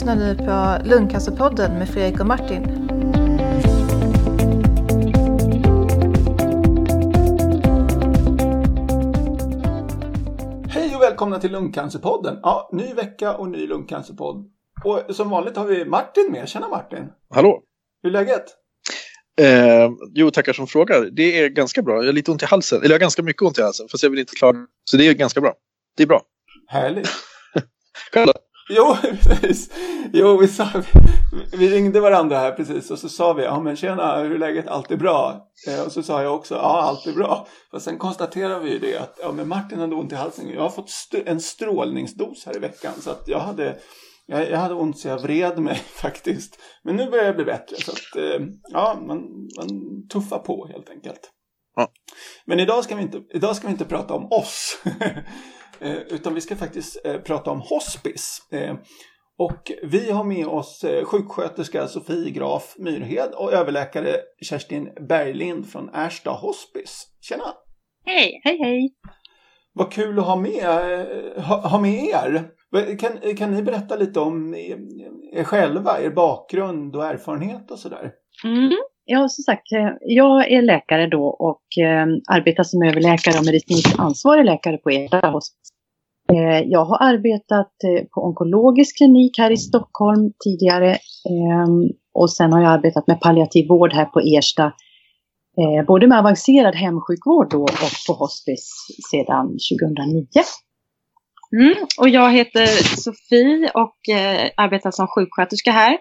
lyssnar nu på Lungcancerpodden med Fredrik och Martin. Hej och välkomna till Lungcancerpodden. Ja, ny vecka och ny lungcancerpodd. Och som vanligt har vi Martin med. Tjena Martin! Hallå! Hur är läget? Eh, jo, tackar som frågar. Det är ganska bra. Jag har lite ont i halsen. Eller jag har ganska mycket ont i halsen. Fast jag vill inte klara Så det är ganska bra. Det är bra. Härligt. Själv då? Jo, precis. Jo, vi, sa, vi ringde varandra här precis och så sa vi, ja men tjena, hur är läget? Allt är bra. Eh, och så sa jag också, ja allt är bra. Och sen konstaterade vi ju det att, ja men Martin hade ont i halsen. Jag har fått st- en strålningsdos här i veckan så att jag hade jag, jag hade ont så jag vred mig faktiskt. Men nu börjar jag bli bättre. Så att, eh, ja, man, man tuffar på helt enkelt. Ja. Men idag ska, vi inte, idag ska vi inte prata om oss. eh, utan vi ska faktiskt eh, prata om hospice. Eh, och vi har med oss sjuksköterska Sofie Graf Myrhed och överläkare Kerstin Berglind från Ersta Hospice. Tjena! Hej, hej, hej! Vad kul att ha med, ha, ha med er. Kan, kan ni berätta lite om er själva, er bakgrund och erfarenhet och sådär? Mm. Ja, som sagt, eh, jag är läkare då och eh, arbetar som överläkare och medicinskt ansvarig läkare på Ersta hospice. Eh, jag har arbetat eh, på onkologisk klinik här i Stockholm tidigare ehm, och sen har jag arbetat med palliativ vård här på Ersta. Eh, både med avancerad hemsjukvård då och på hospice sedan 2009. Mm, och jag heter Sofie och eh, arbetar som sjuksköterska här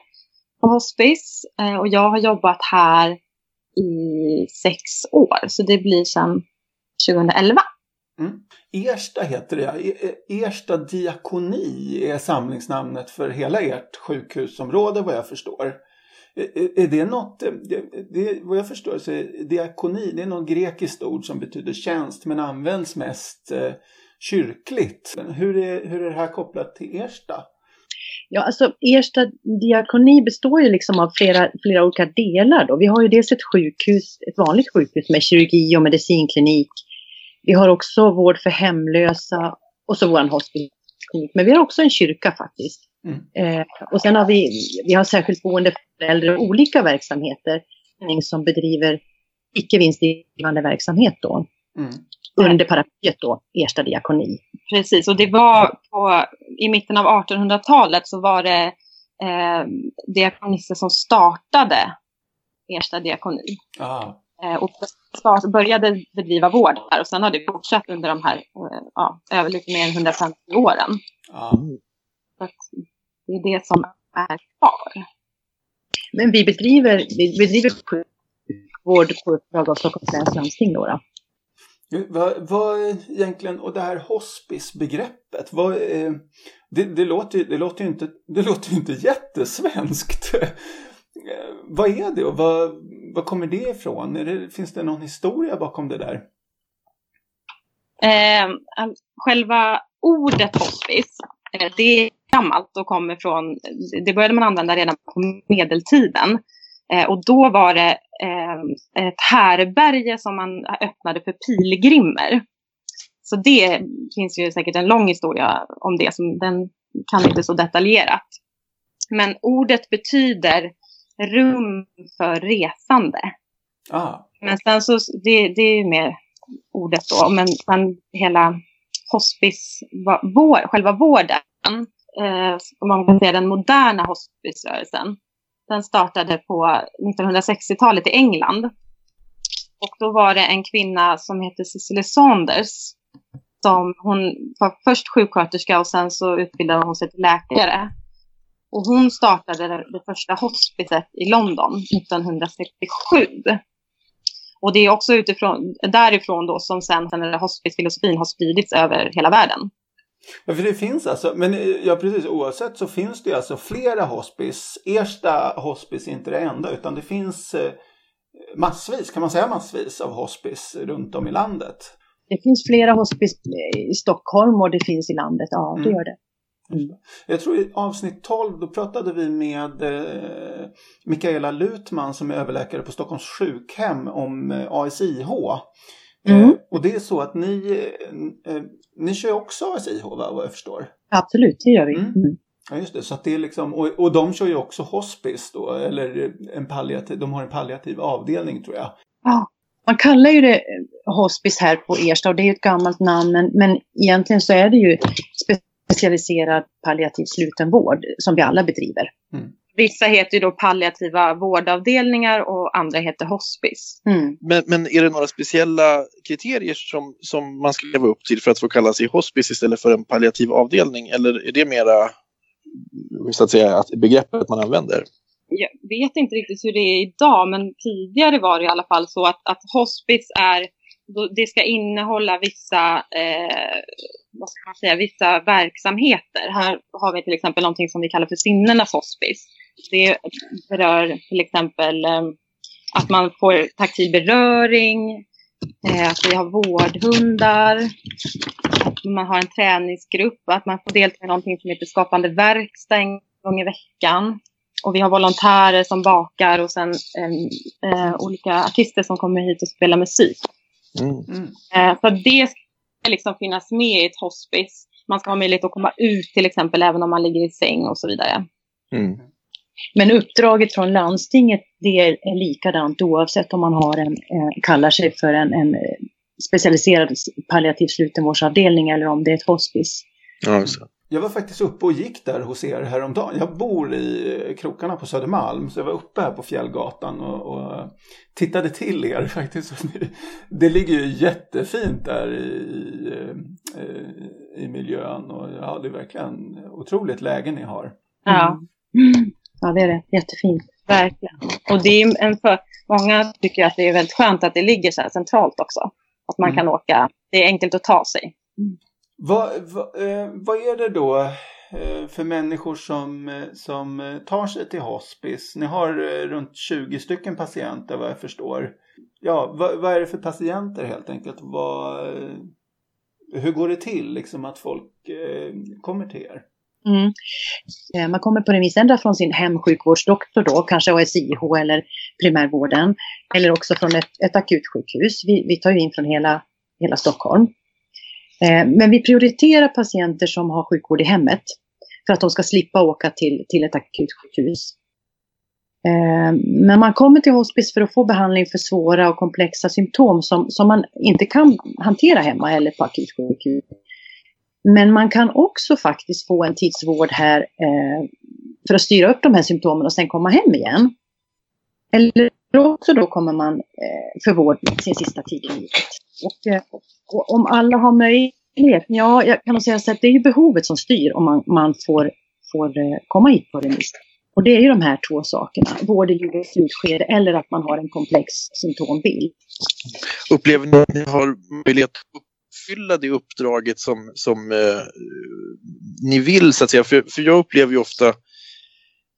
på hospice. Eh, och jag har jobbat här i sex år, så det blir sedan 2011. Mm. Ersta heter det, ja. E-, e-, Ersta diakoni är samlingsnamnet för hela ert sjukhusområde vad jag förstår. E-, är det något, det, det, vad jag förstår så är diakoni, det är något grekiskt ord som betyder tjänst men används mest eh, kyrkligt. Hur är, hur är det här kopplat till Ersta? Ja, alltså Ersta diakoni består ju liksom av flera, flera olika delar. Då. Vi har ju dels ett sjukhus, ett vanligt sjukhus med kirurgi och medicinklinik. Vi har också vård för hemlösa och så vår hospiceklinik. Men vi har också en kyrka faktiskt. Mm. Eh, och sen har vi, vi har särskilt boende för äldre och olika verksamheter som bedriver icke vinstdrivande verksamhet då. Mm under paraplyet då, Ersta diakoni. Precis, och det var på, i mitten av 1800-talet så var det eh, diakonister som startade Ersta diakoni. Ah. Eh, och start, började bedriva vård där och sen har det fortsatt under de här eh, ja, över lite mer än 150 åren. Ah. Så det är det som är kvar. Men vi bedriver, vi bedriver sjukvård på uppdrag av Stockholms läns landsting då. då. Vad, vad egentligen, och det här hospice-begreppet, vad, eh, det, det, låter, det, låter ju inte, det låter ju inte jättesvenskt. Eh, vad är det och vad, vad kommer det ifrån? Det, finns det någon historia bakom det där? Eh, själva ordet hospice, eh, det är gammalt och kommer från, det började man använda redan på medeltiden. Eh, och då var det eh, ett härberge som man öppnade för pilgrimer. Så det finns ju säkert en lång historia om det, som den kan inte så detaljerat. Men ordet betyder rum för resande. Ah. Men sen så, det, det är ju mer ordet då, men sen hela hospice, vår, själva vården, eh, om man kan säga den moderna hospicerörelsen, den startade på 1960-talet i England. Och då var det en kvinna som hette Cicely Saunders. Som hon var först sjuksköterska och sen så utbildade hon sig till läkare. Och hon startade det första hospicet i London 1967. Och det är också utifrån, därifrån då som sen den hospicefilosofin har spridits över hela världen. Ja, för det finns alltså, men eh, ja precis oavsett så finns det alltså flera hospice. Ersta hospice är inte det enda utan det finns eh, massvis, kan man säga massvis av hospice runt om i landet? Det finns flera hospice i Stockholm och det finns i landet, ja det mm. gör det. Mm. Jag tror i avsnitt 12 då pratade vi med eh, Mikaela Lutman som är överläkare på Stockholms sjukhem om eh, ASIH. Mm. Eh, och det är så att ni, eh, eh ni kör också ASIH va, vad jag förstår? Absolut, det gör vi. Mm. Mm. Ja, just det. Så det är liksom, och, och de kör ju också hospice då, eller en palliativ, de har en palliativ avdelning tror jag. Ja, man kallar ju det hospice här på Ersta och det är ett gammalt namn, men, men egentligen så är det ju specialiserad palliativ slutenvård som vi alla bedriver. Mm. Vissa heter ju då palliativa vårdavdelningar och andra heter hospice. Mm. Men, men är det några speciella kriterier som, som man ska leva upp till för att få kalla sig hospice istället för en palliativ avdelning? Eller är det mera så att säga, att begreppet man använder? Jag vet inte riktigt hur det är idag, men tidigare var det i alla fall så att, att hospice är det ska innehålla vissa, eh, vad ska man säga, vissa verksamheter. Här har vi till exempel någonting som vi kallar för sinnenas hospice. Det berör till exempel eh, att man får taktil beröring, eh, att vi har vårdhundar, att man har en träningsgrupp, att man får delta i någonting som heter skapande verkstad en gång i veckan. Och vi har volontärer som bakar och sen eh, olika artister som kommer hit och spelar musik. Mm. mm. Eh, så det ska liksom finnas med i ett hospice. Man ska ha möjlighet att komma ut till exempel även om man ligger i säng och så vidare. Mm. Men uppdraget från landstinget det är likadant oavsett om man har en, eh, kallar sig för en, en specialiserad palliativ slutenvårdsavdelning eller om det är ett hospice. Ja, jag var faktiskt uppe och gick där hos er häromdagen. Jag bor i krokarna på Södermalm så jag var uppe här på Fjällgatan och, och tittade till er faktiskt. Det ligger ju jättefint där i, i, i miljön och ja, det är verkligen otroligt läge ni har. Ja. ja, det är det. Jättefint. Verkligen. Och det är en för, många tycker att det är väldigt skönt att det ligger så här centralt också. Att man mm. kan åka. Det är enkelt att ta sig. Mm. Vad, vad, eh, vad är det då eh, för människor som, eh, som eh, tar sig till hospice? Ni har eh, runt 20 stycken patienter vad jag förstår. Ja, vad, vad är det för patienter helt enkelt? Eh, hur går det till liksom att folk kommer till er? Mm. Eh, man kommer på remiss ända från sin hemsjukvårdsdoktor då, kanske ASIH eller primärvården. Eller också från ett, ett akutsjukhus. Vi, vi tar ju in från hela, hela Stockholm. Eh, men vi prioriterar patienter som har sjukvård i hemmet för att de ska slippa åka till, till ett akutsjukhus. Eh, men man kommer till hospice för att få behandling för svåra och komplexa symptom som, som man inte kan hantera hemma eller på akutsjukhus. Men man kan också faktiskt få en tidsvård här eh, för att styra upp de här symptomen och sen komma hem igen. Eller också då kommer man eh, för vård sin sista tid i livet. Och, eh, och om alla har möjlighet, ja, jag kan nog säga så att det är ju behovet som styr om man, man får, får eh, komma hit på remiss. Och det är ju de här två sakerna, vård i livets slutskede eller att man har en komplex symptombild. Upplever ni att ni har möjlighet att uppfylla det uppdraget som, som eh, ni vill så att säga? För, för jag upplever ju ofta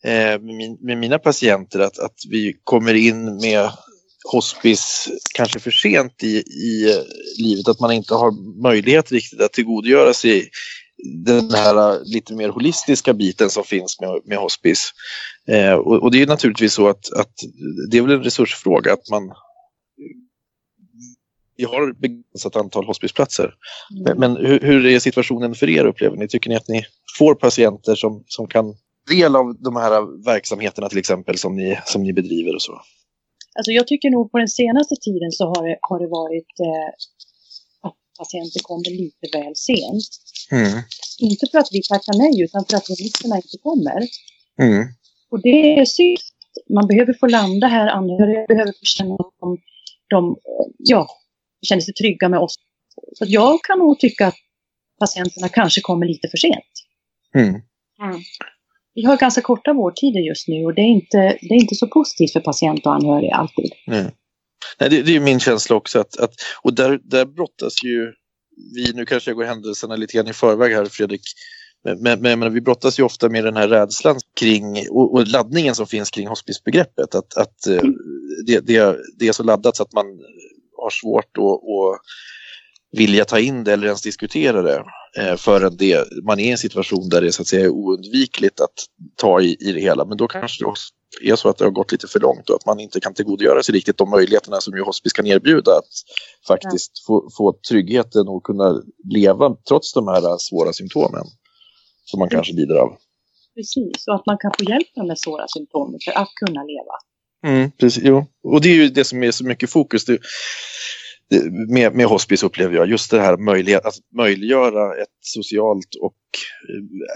eh, med, min, med, mina patienter att, att vi kommer in med hospice kanske för sent i, i eh, livet, att man inte har möjlighet riktigt att tillgodogöra sig den här eh, lite mer holistiska biten som finns med, med hospice. Eh, och, och, det är naturligtvis så att, att det är väl en resursfråga att man vi har begränsat antal hospiceplatser. Mm. Men, hur, hur, är situationen för er upplever ni? Tycker ni att ni får patienter som, som kan del av de här verksamheterna till exempel som ni, som ni bedriver och så? Alltså jag tycker nog på den senaste tiden så har det, har det varit eh, att patienter kommer lite väl sent. Mm. Inte för att vi tackar nej utan för att remisserna inte kommer. Mm. Och det är synd. Man behöver få landa här, anhöriga behöver få känna att de, de ja, känner sig trygga med oss. Så jag kan nog tycka att patienterna kanske kommer lite för sent. Mm. Mm vi har ganska korta vårdtider just nu och det är inte, det är inte så positivt för patient och anhöriga alltid. Nej. Nej, det, det är min känsla också att, att och där, där brottas ju vi, nu kanske jag går händelserna lite grann i förväg här Fredrik, men, men, men, vi brottas ju ofta med den här rädslan kring och, och laddningen som finns kring hospicebegreppet. Att, att mm. det, det, det, är så laddat så att man har svårt att, att vilja ta in det eller ens diskutera det eh, förrän det, man är i en situation där det så att säga är oundvikligt att ta i, i det hela. Men då kanske det också är så att det har gått lite för långt och att man inte kan tillgodogöra sig riktigt de möjligheterna som ju hospice kan erbjuda att faktiskt ja. få, få tryggheten och kunna leva trots de här svåra symptomen som man kanske lider av. Precis, och att man kan få hjälp med svåra symptom för att kunna leva. Mm, precis, jo. Och det är ju det som är så mycket fokus det, det, med, med hospice upplever jag. Just det här möjlighet, att möjliggöra ett socialt och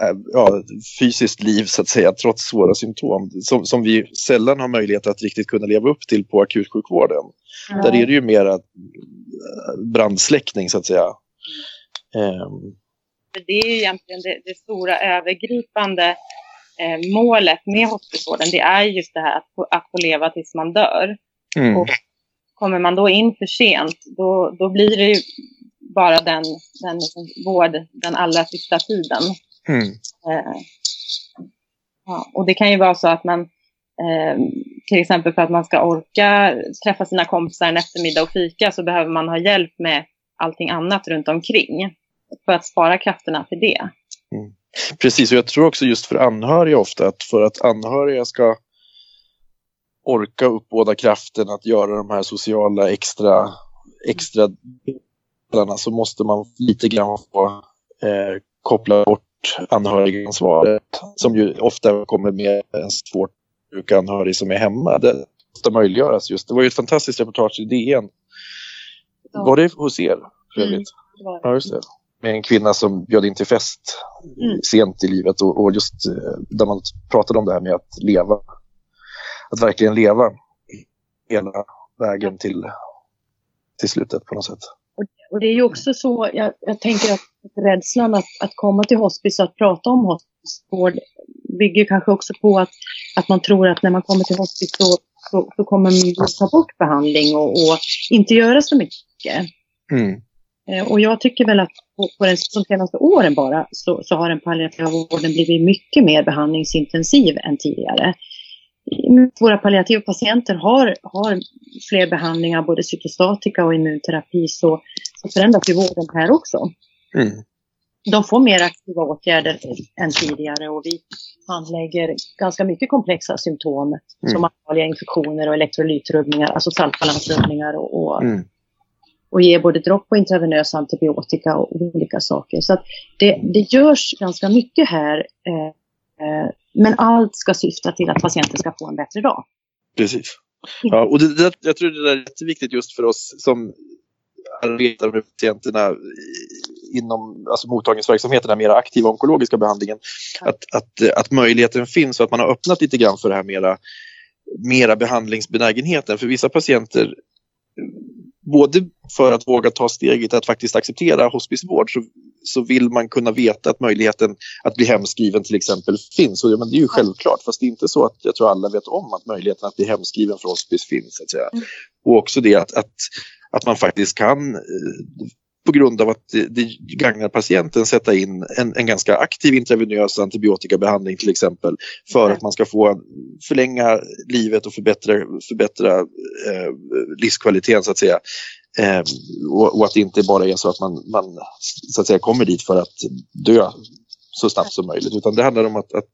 äh, ja, fysiskt liv så att säga trots svåra symptom som, som vi sällan har möjlighet att riktigt kunna leva upp till på akutsjukvården. Mm. Där är det ju mera brandsläckning så att säga. Mm. Um, det är ju egentligen det, det stora övergripande eh, målet med hospicevården. Det är just det här att att få leva tills man dör. Mm. Och kommer man då in för sent, då, då blir det ju bara den, den liksom vård den allra sista tiden. Mm. Eh, ja, och det kan ju vara så att man eh, till exempel för att man ska orka träffa sina kompisar en eftermiddag och fika så behöver man ha hjälp med allting annat runt omkring för att spara krafterna för det. Mm. Precis, och jag tror också just för anhöriga ofta att för att anhöriga ska orka uppbåda kraften att göra de här sociala extra, extra delarna så måste man lite grann få eh, koppla bort anhörigansvaret som ju ofta kommer med en svårt sjuk anhörig som är hemma. Det måste möjliggöras just. Det var ju ett fantastiskt reportage i DN. Ja. Var det hos er? Mm, ja, just det med en kvinna som bjöd in till fest mm. sent i livet och, och, just eh, där man pratade om det här med att leva. Att verkligen leva hela vägen till, till slutet på något sätt. Och det är ju också så, jag, jag tänker att rädslan att, att komma till hospice, att prata om hospicevård bygger kanske också på att, att man tror att när man kommer till hospice så, så, så kommer man ta bort behandling och, och inte göra så mycket. Mm. Eh, och jag tycker väl att på, på den, de senaste åren bara så, så har den palliativa vården blivit mycket mer behandlingsintensiv än tidigare. Våra palliativa patienter har, har fler behandlingar, både cytostatika och immunterapi, så, så förändras ju vården här också. Mm. De får mer aktiva åtgärder än tidigare och vi handlägger ganska mycket komplexa symptom mm. som allvarliga infektioner och elektrolytrubbningar, alltså saltbalansrubbningar och, och mm och ger både dropp och intravenös antibiotika och olika saker. Så det, det görs ganska mycket här. Eh, eh, men allt ska syfta till att patienten ska få en bättre dag. Precis. Ja, och det, det, jag tror det är jätteviktigt just för oss som arbetar med patienterna inom alltså mottagningsverksamheten, den mera aktiva onkologiska behandlingen, att, att, att möjligheten finns och att man har öppnat lite grann för det här mera, mera behandlingsbenägenheten. För vissa patienter både för att våga ta steget att faktiskt acceptera hospicevård så, så vill man kunna veta att möjligheten att bli hemskriven till exempel finns. Och, men det är ju självklart, fast det är inte så att jag tror alla vet om att möjligheten att bli hemskriven för hospice finns. Att säga. Mm. Och också det att, att, att man faktiskt kan eh, på grund av att det, gagnar patienten sätta in en, en ganska aktiv intravenös antibiotikabehandling till exempel för att man ska få förlänga livet och förbättra, förbättra eh, livskvaliteten så att säga. Eh, och, och, att det inte bara är så att man, man så att säga, kommer dit för att dö så snabbt som möjligt utan det handlar om att, att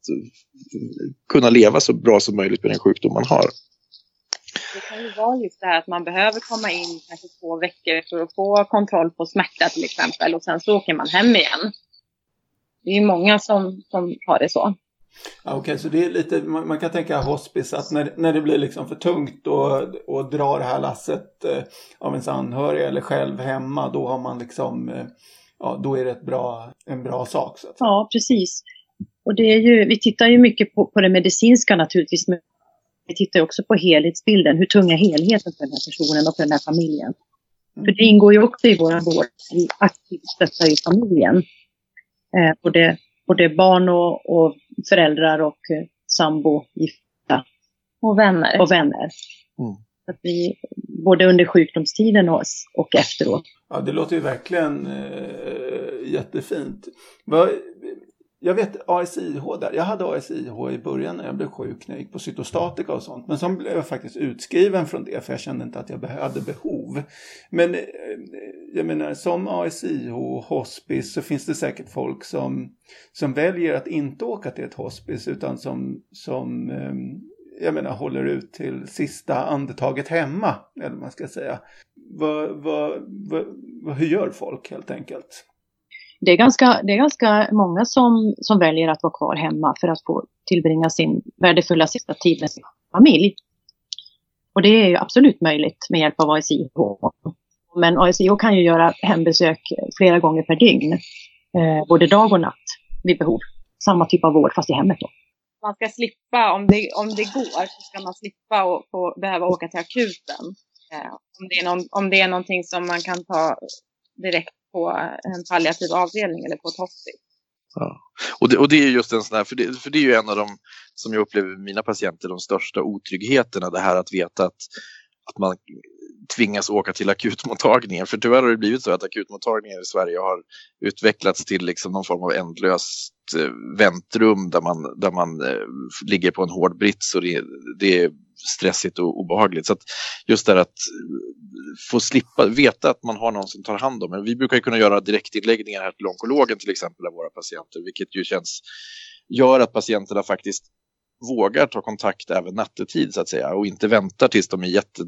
kunna leva så bra som möjligt med den sjukdom man har. Det kan ju vara just det här att man behöver komma in kanske två veckor för att få kontroll på smärta till exempel och sen så åker man hem igen. Det är ju många som, som har det så. Okej, okay, så det är lite, man, man, kan tänka hospice att när, när det blir liksom för tungt och, och dra det här lasset eh, av ens anhöriga eller själv hemma, då har man liksom, eh, ja då är det ett bra, en bra sak. Så att Ja, precis. Och det är ju, vi tittar ju mycket på, på det medicinska naturligtvis, men vi tittar också på helhetsbilden. Hur tung är helheten för den här personen och för den här familjen? Mm. För det ingår ju också i vår vård. Vi aktivt stöttar ju familjen. Eh, både, både barn och, och föräldrar och eh, sambo, gifta. Och vänner. Och vänner. Mm. Att vi, både under sjukdomstiden och, och efteråt. Ja, det låter ju verkligen eh, jättefint. Vad, jag vet ASIH där. Jag hade ASIH i början när jag blev sjuk när jag gick på cytostatika och sånt. Men sen blev jag faktiskt utskriven från det för jag kände inte att jag hade behov. Men eh, jag menar som ASIH och hospice så finns det säkert folk som, som väljer att inte åka till ett hospice utan som, som ehm, jag menar håller ut till sista andetaget hemma. Eller vad man ska säga. Vad, vad, vad, hur gör folk helt enkelt? Det, är ganska, det är ganska många som, som väljer att vara kvar hemma för att få tillbringa sin värdefulla sista tid med sin familj. Och det är ju absolut möjligt med hjälp av ASIH. Men ASIH kan ju göra hembesök flera gånger per dygn, eh, både dag och natt vid behov. Samma typ av vård fast i hemmet då. Man ska slippa, om det, om det går, så ska man slippa och få, behöva åka till akuten. Eh, om, det är någon, om det är någonting som man kan ta direkt på en palliativ avdelning eller på ett hospice. Ja. Och, det, och det är just en sån här, för det, för det är ju en av de, som jag upplever mina patienter, de största otryggheterna, det här att veta att, att man tvingas åka till akutmottagningen. För tyvärr har det blivit så att akutmottagningen i Sverige har utvecklats till liksom någon form av ändlöst eh, väntrum där man, där man eh, ligger på en hård brits och det, det är stressigt och obehagligt. Så att just det här att eh, få slippa, veta att man har någon som tar hand om en. Vi brukar kunna göra direktinläggningar här till onkologen till exempel av våra patienter, vilket ju känns, gör att patienterna faktiskt vågar ta kontakt även nattetid så att säga och inte väntar tills de är jätte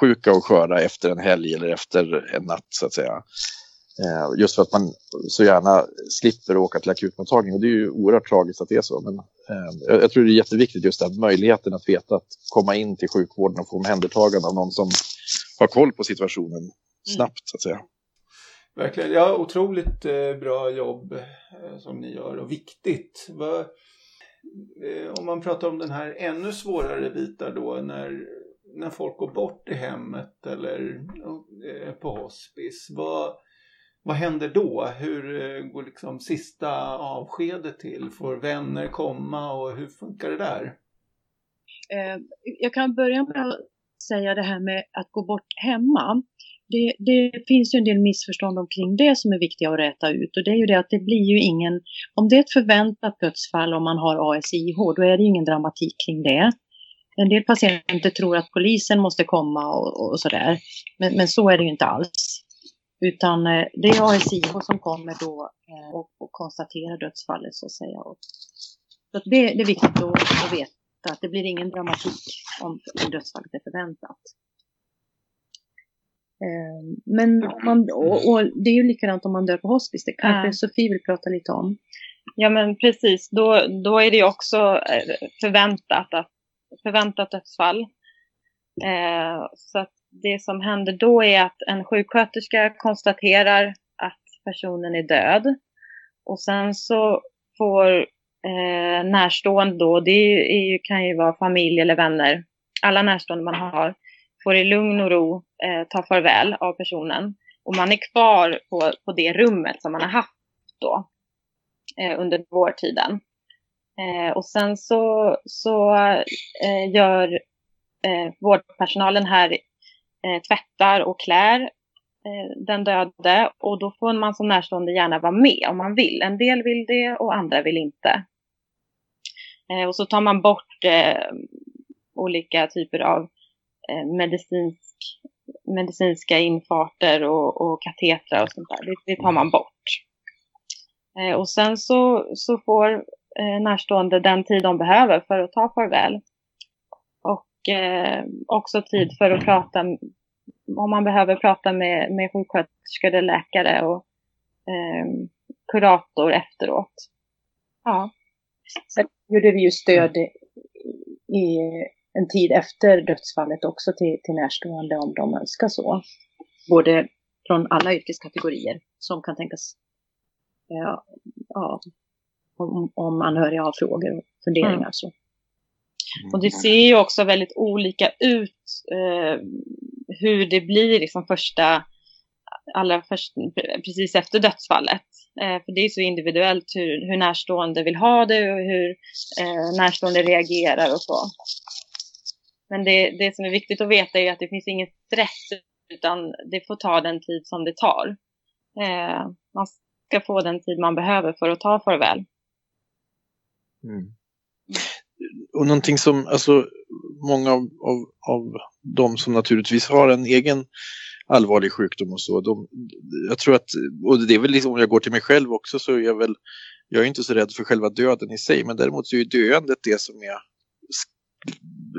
jättesjuka och sköra efter en helg eller efter en natt så att säga. Eh, just för att man så gärna slipper åka till akutmottagning och det är ju oerhört tragiskt att det är så. Men eh, jag tror det är jätteviktigt just den möjligheten att veta att komma in till sjukvården och få omhändertagande av någon som har koll på situationen mm. snabbt så att säga. Verkligen, ja otroligt eh, bra jobb som ni gör och viktigt. Om man pratar om den här ännu svårare bitar då när, när folk går bort i hemmet eller eh, på hospice. Vad, vad händer då? Hur eh, går liksom sista avskedet till? Får vänner komma och hur funkar det där? Eh, jag kan börja med att säga det här med att gå bort hemma. Det, det, finns ju en del missförstånd omkring det som är viktiga att räta ut och det är ju det att det blir ju ingen, om det är ett förväntat dödsfall om man har ASIH, då är det ju ingen dramatik kring det. En del patienter tror att polisen måste komma och, och sådär, men, men så är det ju inte alls. Utan eh, det är ASIH som kommer då eh, och, och konstaterar dödsfallet så att säga. Så det, det, är viktigt att, att, veta att det blir ingen dramatik om, om dödsfallet är förväntat. Ehm, men man, och, och, det är ju likadant om man dör på hospice, det kanske ja. Sofie vill prata lite om. Ja men precis, då, då är det ju också eh, förväntat, att, förväntat dödsfall. Eh, så att det som händer då är att en sjuksköterska konstaterar att personen är död. Och sen så får eh, närstående då, det är ju, kan ju vara familj eller vänner, alla närstående man har, får i lugn och ro eh, ta farväl av personen. Och man är kvar på, på det rummet som man har haft då eh, under vårtiden. Eh, och sen så, så eh, gör eh, vårdpersonalen här eh, tvättar och klär eh, den döde och då får man som närstående gärna vara med om man vill. En del vill det och andra vill inte. Eh, och så tar man bort eh, olika typer av eh, medicinsk, medicinska infarter och, och katetrar och sånt där. Det, det tar man bort. Eh, och sen så, så får Eh, närstående den tid de behöver för att ta farväl eh, också tid för att prata om man behöver prata med, med sjuksköterskor eller läkare och eh, kurator efteråt. Ja. Sen gjorde vi ju stöd i en tid efter dödsfallet också till, till närstående om de önskar så. Både från alla yrkeskategorier som kan tänkas eh, ja, ja, om, om anhöriga har frågor och funderingar. Mm. Så. Mm. Och det ser ju också väldigt olika ut eh, hur det blir liksom första, allra först, precis efter dödsfallet. Eh, för det är så individuellt hur, hur närstående vill ha det och hur eh, närstående reagerar och så. Men det, det som är viktigt att veta är att det finns ingen stress utan det får ta den tid som det tar. Eh, man ska få den tid man behöver för att ta farväl. Mm och någonting som, alltså många av, av, av de som naturligtvis har en egen allvarlig sjukdom och så, de, jag tror att, och det är väl liksom om jag går till mig själv också så är jag väl, jag är inte så rädd för själva döden i sig, men däremot så är ju döendet det som är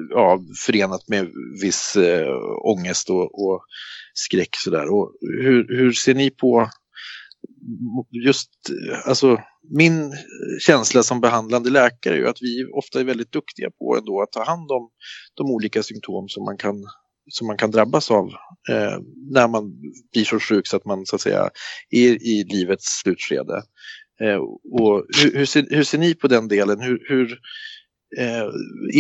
ja, förenat med viss eh, ångest och, och skräck sådär. Och hur, hur ser ni på just, alltså min känsla som behandlande läkare är ju att vi ofta är väldigt duktiga på ändå att ta hand om de olika symptom som man kan, som man kan drabbas av eh, när man blir så sjuk så att man så att säga är i livets slutskede. Eh, och hur, hur, ser, hur ser ni på den delen? Hur, hur eh,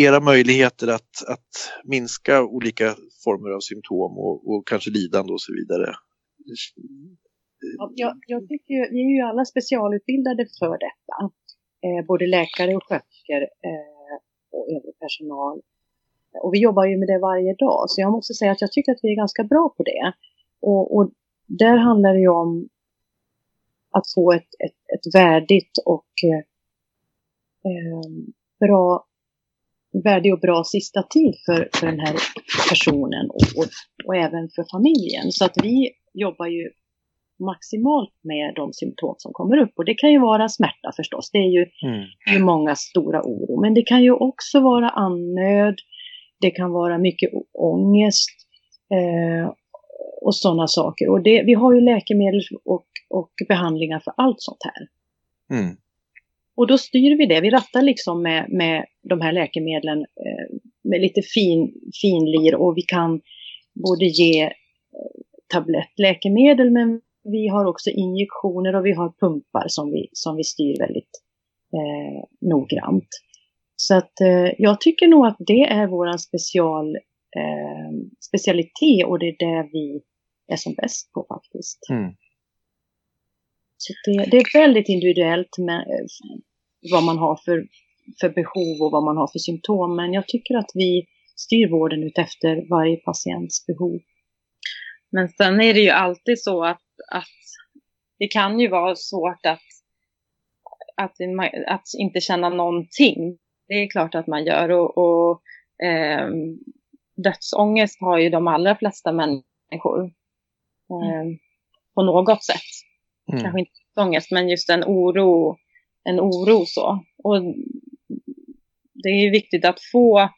era möjligheter att, att minska olika former av symptom och, och kanske lidande och så vidare? Jag, jag tycker ju, vi är ju alla specialutbildade för detta. Eh, både läkare och sköterskor eh, och övrig personal. Och vi jobbar ju med det varje dag, så jag måste säga att jag tycker att vi är ganska bra på det. Och, och där handlar det ju om att få ett, ett, ett värdigt och eh, eh bra, värdig och bra sista tid för, för den här personen och, och, och även för familjen. Så att vi jobbar ju maximalt med de symptom som kommer upp. Och det kan ju vara smärta förstås, det är ju, mm. ju många stora oro. Men det kan ju också vara andnöd, det kan vara mycket ångest eh, och sådana saker. Och det, vi har ju läkemedel och, och behandlingar för allt sånt här. Mm. Och då styr vi det, vi rattar liksom med, med de här läkemedlen eh, med lite fin, finlir och vi kan både ge eh, tablettläkemedel men vi har också injektioner och vi har pumpar som vi, som vi styr väldigt eh, noggrant. Så att eh, jag tycker nog att det är vår special, eh, specialitet och det är det vi är som bäst på faktiskt. Mm. Så det, det, är väldigt individuellt med eh, vad man har för, för behov och vad man har för symptom. Men jag tycker att vi styr vården ut efter varje patients behov. Men sen är det ju alltid så att att det kan ju vara svårt att, att, att inte känna någonting. Det är klart att man gör och, och eh, dödsångest har ju de allra flesta människor. Eh, mm. På något sätt. Mm. Kanske inte ångest, men just en oro, en oro så. Och det är viktigt att få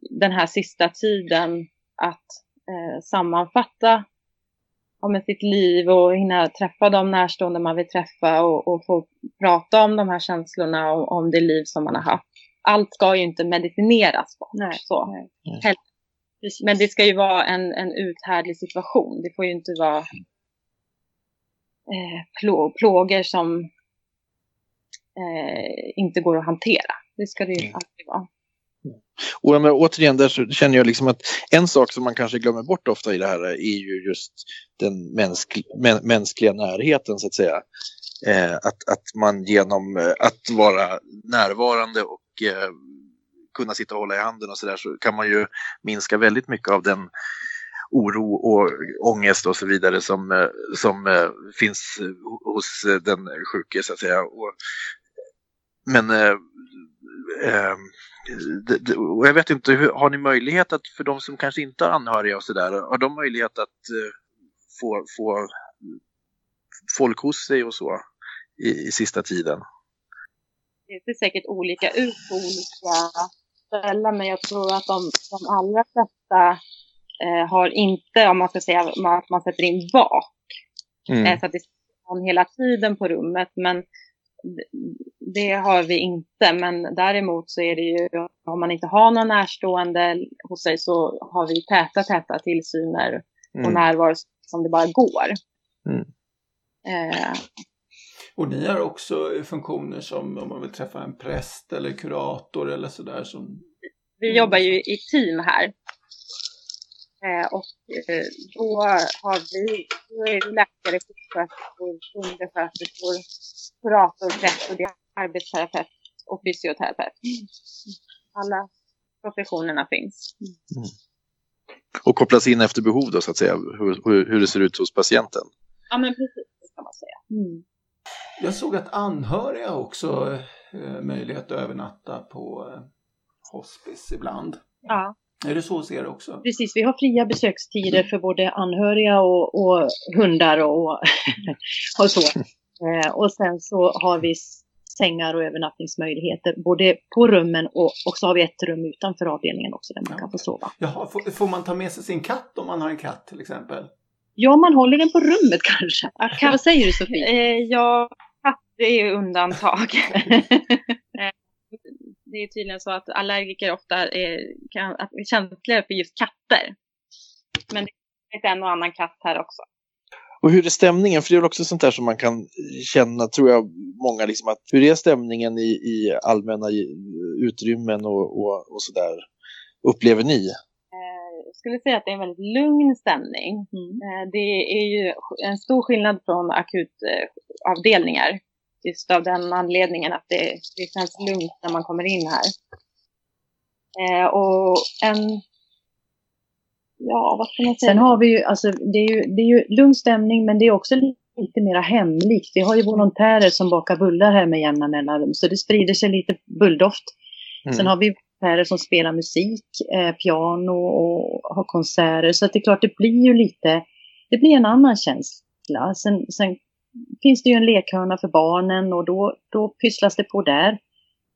den här sista tiden att eh, sammanfatta med sitt liv och hinna träffa de närstående man vill träffa och, och få prata om de här känslorna och om det liv som man har haft. Allt ska ju inte medicineras bort. Nej. Så. Nej. Men det ska ju vara en, en uthärdlig situation. Det får ju inte vara eh, plå, plågor som eh, inte går att hantera. Det ska det ju mm. alltid vara. Och men, återigen, där så känner jag liksom att en sak som man kanske glömmer bort ofta i det här är ju just den mänsk, mä, mänskliga närheten så att säga. Eh, att, att man genom eh, att vara närvarande och eh, kunna sitta och hålla i handen och så där så kan man ju minska väldigt mycket av den oro och ångest och så vidare som, eh, som eh, finns hos den sjuke så att säga. Och, men eh, och jag vet inte, har ni möjlighet att, för de som kanske inte har anhöriga och sådär, har de möjlighet att uh, få, få folk hos sig och så i, i sista tiden? Det ser säkert olika ut på olika ställen, men jag tror att de, de allra flesta eh, har inte, om man ska säga att man sätter in bak, mm. eh, så att det är hela tiden på rummet, men det har vi inte, men däremot så är det ju om man inte har någon närstående hos sig så har vi täta, täta tillsyner och mm. närvaro som det bara går. Mm. Eh. Och ni har också funktioner som om man vill träffa en präst eller kurator eller sådär som... Vi jobbar ju i team här. Eh, och eh, då har vi, då är det läkare, sjuksköterskor, undersköterskor, kurator, präst och arbetsterapeut och fysioterapeut. Alla professionerna finns. Mm. Och kopplas in efter behov då så att säga, hur, hur, hur det ser ut hos patienten? Ja men precis, det kan man säga. Mm. Jag såg att anhöriga också eh, möjlighet att övernatta på eh, hospice ibland. Ja. Är det så hos er också? Precis, vi har fria besökstider för både anhöriga och, och hundar och, och så. Eh, och sen så har vi sängar och övernattningsmöjligheter både på rummen och, och så har vi ett rum utanför avdelningen också där man ja. kan få sova. Jaha, får, får, man ta med sig sin katt om man har en katt till exempel? Ja, man håller den på rummet kanske. Kan, Vad säger du Sofie? Eh, ja, katter är ju undantag. Eh, det är tydligen så att allergiker ofta är, kan, är känsligare för just katter. Men det är en och annan katt här också. Och hur är stämningen? För det är väl också sånt där som man kan känna, tror jag, många liksom att hur är stämningen i, i allmänna utrymmen och, och, och sådär, upplever ni? Jag skulle säga att det är en väldigt lugn stämning. Mm. Eh, Det är ju en stor skillnad från akutavdelningar. Just av den anledningen att det, det känns lugnt när man kommer in här. Eh, Och en... Ja, vad ska man säga? Sen har vi ju, alltså det är ju, det är ju lugn stämning men det är också lite mer hemlikt. Vi har ju volontärer som bakar bullar här med jämna mellanrum så det sprider sig lite bulldoft. Mm. Sen har vi volontärer som spelar musik, eh, piano och har konserter så att det är klart det blir ju lite, det blir en annan känsla. Sen, sen finns det ju en lekhörna för barnen och då, då pysslas det på där.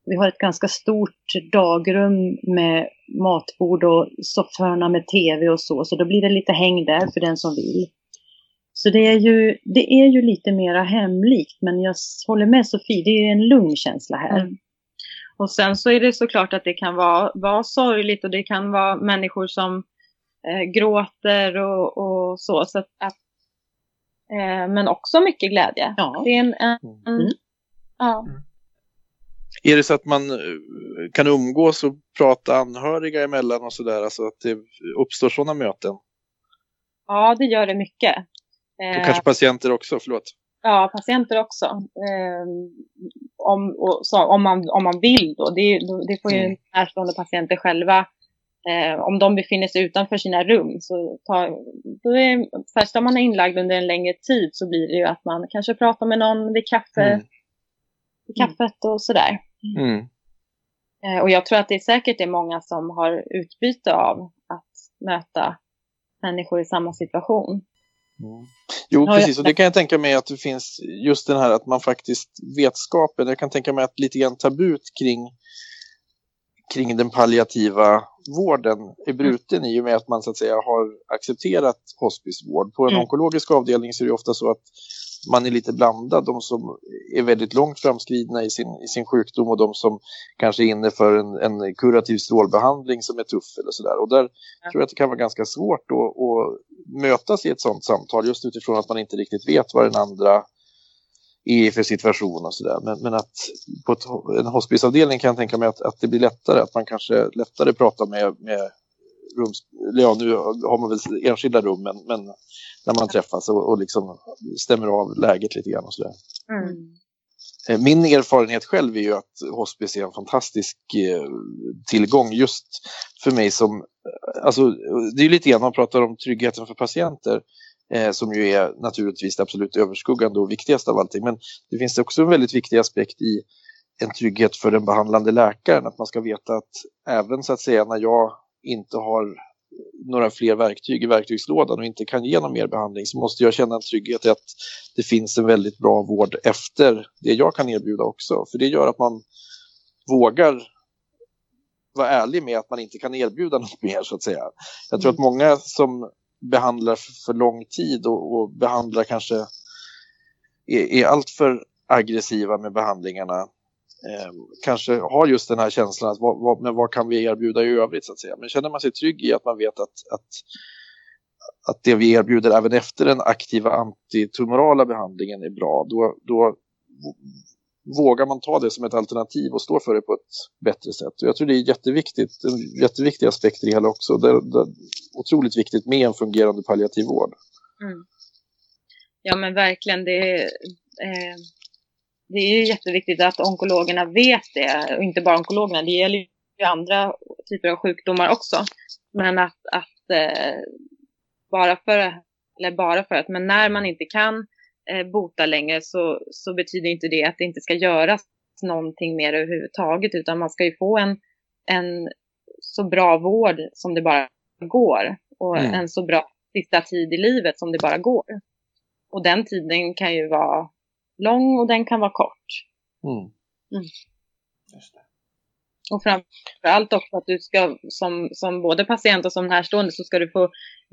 Vi har ett ganska stort dagrum med matbord och soffhörna med tv och så, så då blir det lite häng där för den som vill. Så det är ju, det är ju lite mera hemlikt, men jag håller med Sofie, det är en lugn känsla här. Mm. Och sen så är det såklart att det kan vara, vara sorgligt och det kan vara människor som eh, gråter och, och så. så att, att, eh, men också mycket glädje. Ja. Det är en, en, en Mm. ja. Är det så att man eh, kan umgås och prata anhöriga emellan och sådär, alltså att det uppstår sådana möten? ja, det gör det mycket. Och Eh, kanske patienter också, förlåt. Ja, patienter också. Ehm, om, och, så, om, man, om man vill då. Det, det får ju Mm. närstående patienter själva. Eh, om de befinner sig utanför sina rum så tar, då är, särskilt om man är inlagd under en längre tid så blir det ju att man kanske pratar med någon vid, kaffe, Mm. vid kaffet och sådär. Mm. Eh, och jag tror att det är säkert är många som har utbyte av att möta människor i samma situation. Mm. Jo, precis. Och det kan jag tänka mig att det finns just den här att man faktiskt vetskapen. Jag kan tänka mig att lite grann tabut kring, kring den palliativa vården är bruten i och med att man så att säga har accepterat hospicevård. På en Mm. onkologisk avdelning så är det ofta så att man är lite blandad. De som är väldigt långt framskridna i sin, i sin sjukdom och de som kanske är inne för en, en kurativ strålbehandling som är tuff eller sådär. Och där tror jag att det kan vara ganska svårt att, att mötas i ett sådant samtal just utifrån att man inte riktigt vet vad den andra är i för situation och sådär. Men, men att på ett, en hospiceavdelning kan jag tänka mig att, att det blir lättare, att man kanske lättare pratar med, med rums, ja, nu har man väl enskilda rum, men, men när man träffas och, och liksom stämmer av läget lite grann och sådär. Eh, Min erfarenhet själv är ju att hospice är en fantastisk eh, tillgång just för mig som, alltså det är lite grann, man pratar om tryggheten för patienter eh, som ju är naturligtvis det absolut överskuggande och viktigaste av allting. Men det finns också en väldigt viktig aspekt i en trygghet för den behandlande läkaren, att man ska veta att även så att säga när jag inte har några fler verktyg i verktygslådan och inte kan ge någon mer behandling så måste jag känna en trygghet i att det finns en väldigt bra vård efter det jag kan erbjuda också. För det gör att man vågar vara ärlig med att man inte kan erbjuda något mer så att säga. Jag tror att många som behandlar för, för lång tid och, och behandlar kanske är, är alltför aggressiva med behandlingarna eh, kanske har just den här känslan att vad, vad, men vad kan vi erbjuda i övrigt så att säga. Men känner man sig trygg i att man vet att, att, att det vi erbjuder även efter den aktiva antitumorala behandlingen är bra, då, då vågar man ta det som ett alternativ och stå för det på ett bättre sätt. Och jag tror det är jätteviktigt, en jätteviktig aspekt i det hela också. Det, det, otroligt viktigt med en fungerande palliativ vård. Mm. Ja men verkligen, det är, eh, det är ju jätteviktigt att onkologerna vet det. Och inte bara onkologerna, det gäller ju andra typer av sjukdomar också. Men att, att eh, bara för, eller bara för att, men när man inte kan eh, bota längre så, så betyder inte det att det inte ska göras någonting mer överhuvudtaget. Utan man ska ju få en, en så bra vård som det bara går. Och Mm. en så bra sista tid i livet som det bara går. Och den tiden kan ju vara lång och den kan vara kort. Mm. Just det. Och framförallt också att du ska som, som både patient och som närstående så ska du få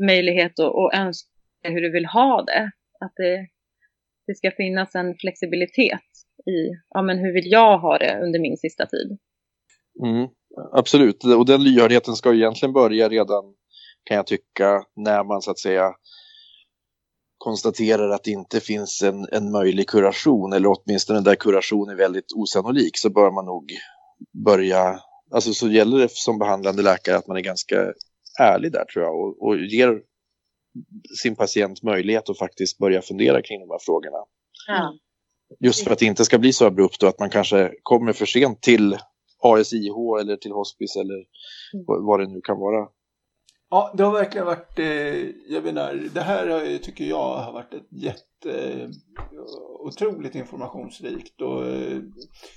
möjlighet att, att önska hur du vill ha det. Att det, det ska finnas en flexibilitet i, ja men hur vill jag ha det under min sista tid? Mm, absolut, och den lyhördheten ska ju egentligen börja redan kan jag tycka när man så att säga konstaterar att det inte finns en, en möjlig kuration eller åtminstone där kuration är väldigt osannolik så bör man nog börja, alltså så gäller det som behandlande läkare att man är ganska ärlig där tror jag och, och ger sin patient möjlighet att faktiskt börja fundera kring de här frågorna. Ja. Just för att det inte ska bli så abrupt och att man kanske kommer för sent till ASIH eller till hospice eller mm. vad det nu kan vara. Ja, det har verkligen varit, eh, jag menar, det här tycker jag har varit ett jätte eh, otroligt informationsrikt och eh,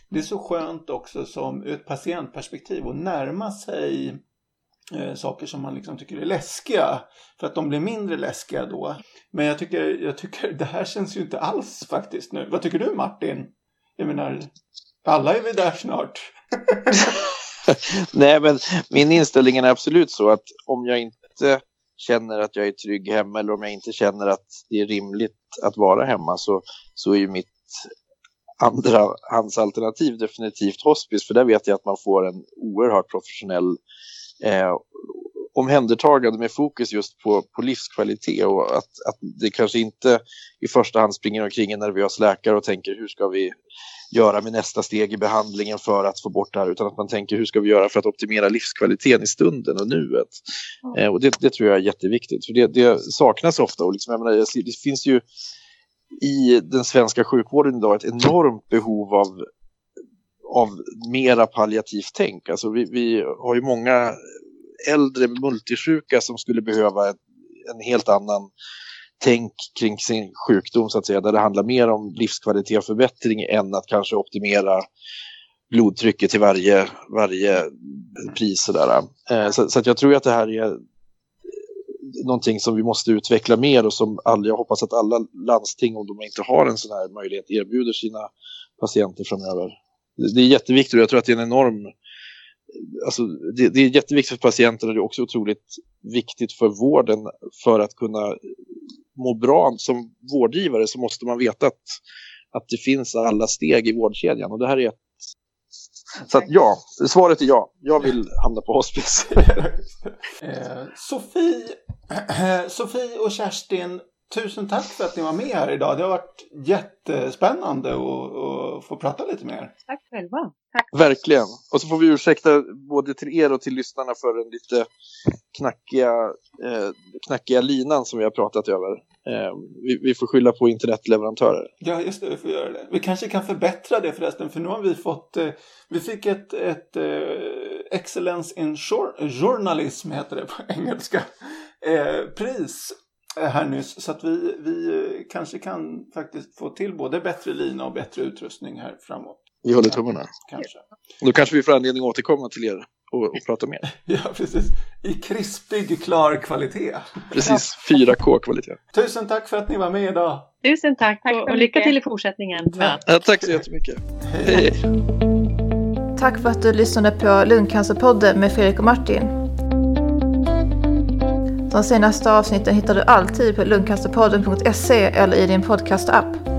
det är så skönt också som ur ett patientperspektiv att närma sig eh, saker som man liksom tycker är läskiga för att de blir mindre läskiga då. Men jag tycker, jag tycker det här känns ju inte alls faktiskt nu. Vad tycker du Martin? Jag menar, alla är vi där snart. Nej, men min inställning är absolut så att om jag inte känner att jag är trygg hemma eller om jag inte känner att det är rimligt att vara hemma så, så är ju mitt andra hans alternativ definitivt hospice för där vet jag att man får en oerhört professionell eh, omhändertagande med fokus just på, på livskvalitet och att, att det kanske inte i första hand springer omkring en nervös läkare och tänker hur ska vi göra med nästa steg i behandlingen för att få bort det här utan att man tänker hur ska vi göra för att optimera livskvaliteten i stunden och nuet. Mm. Eh, och det, det, tror jag är jätteviktigt för det, det saknas ofta och liksom, jag menar, det finns ju i den svenska sjukvården idag ett enormt behov av av mera palliativt tänk. Alltså vi, vi har ju många äldre multisjuka som skulle behöva en, en helt annan tänk kring sin sjukdom så att säga, där det handlar mer om livskvalitet och förbättring än att kanske optimera blodtrycket till varje, varje pris. Sådär. Eh, så, så att jag tror att det här är någonting som vi måste utveckla mer och som alla, jag hoppas att alla landsting, om de inte har en sån här möjlighet, erbjuder sina patienter framöver. Det är jätteviktigt och jag tror att det är en enorm Alltså, det, det är jätteviktigt för patienterna och det är också otroligt viktigt för vården för att kunna må bra som vårdgivare så måste man veta att, att det finns alla steg i vårdkedjan och det här är ett så att ja, svaret är ja. Jag vill hamna på hospice. eh, Sofie, Sofie och Kerstin, tusen tack för att ni var med här idag. Det har varit jättespännande att få prata lite med er. Tack själva. Tack. Verkligen. Och så får vi ursäkta både till er och till lyssnarna för den lite knackiga, eh, knackiga linan som vi har pratat över. Eh, vi, vi, får skylla på internetleverantörer. Ja, just det, vi får göra det. Vi kanske kan förbättra det förresten, för nu har vi fått, eh, vi fick ett, ett eh, Excellence in Journalism, heter det på engelska, eh, pris här nyss. Så att vi, vi eh, kanske kan faktiskt få till både bättre lina och bättre utrustning här framåt. Vi håller tummarna. Kanske. Då kanske vi får anledning att återkomma till er och, och prata mer. ja, precis. I krispig, klar kvalitet. Precis, 4K-kvalitet. Tusen tack för att ni var med idag. Tusen tack, tack och, och lycka till i fortsättningen. Ja. Ja, tack så jättemycket. Hej. Hej. Tack för att du lyssnade på Lungcancerpodden med Fredrik och Martin. De senaste avsnitten hittar du alltid på lungcancerpodden.se eller i din podcastapp.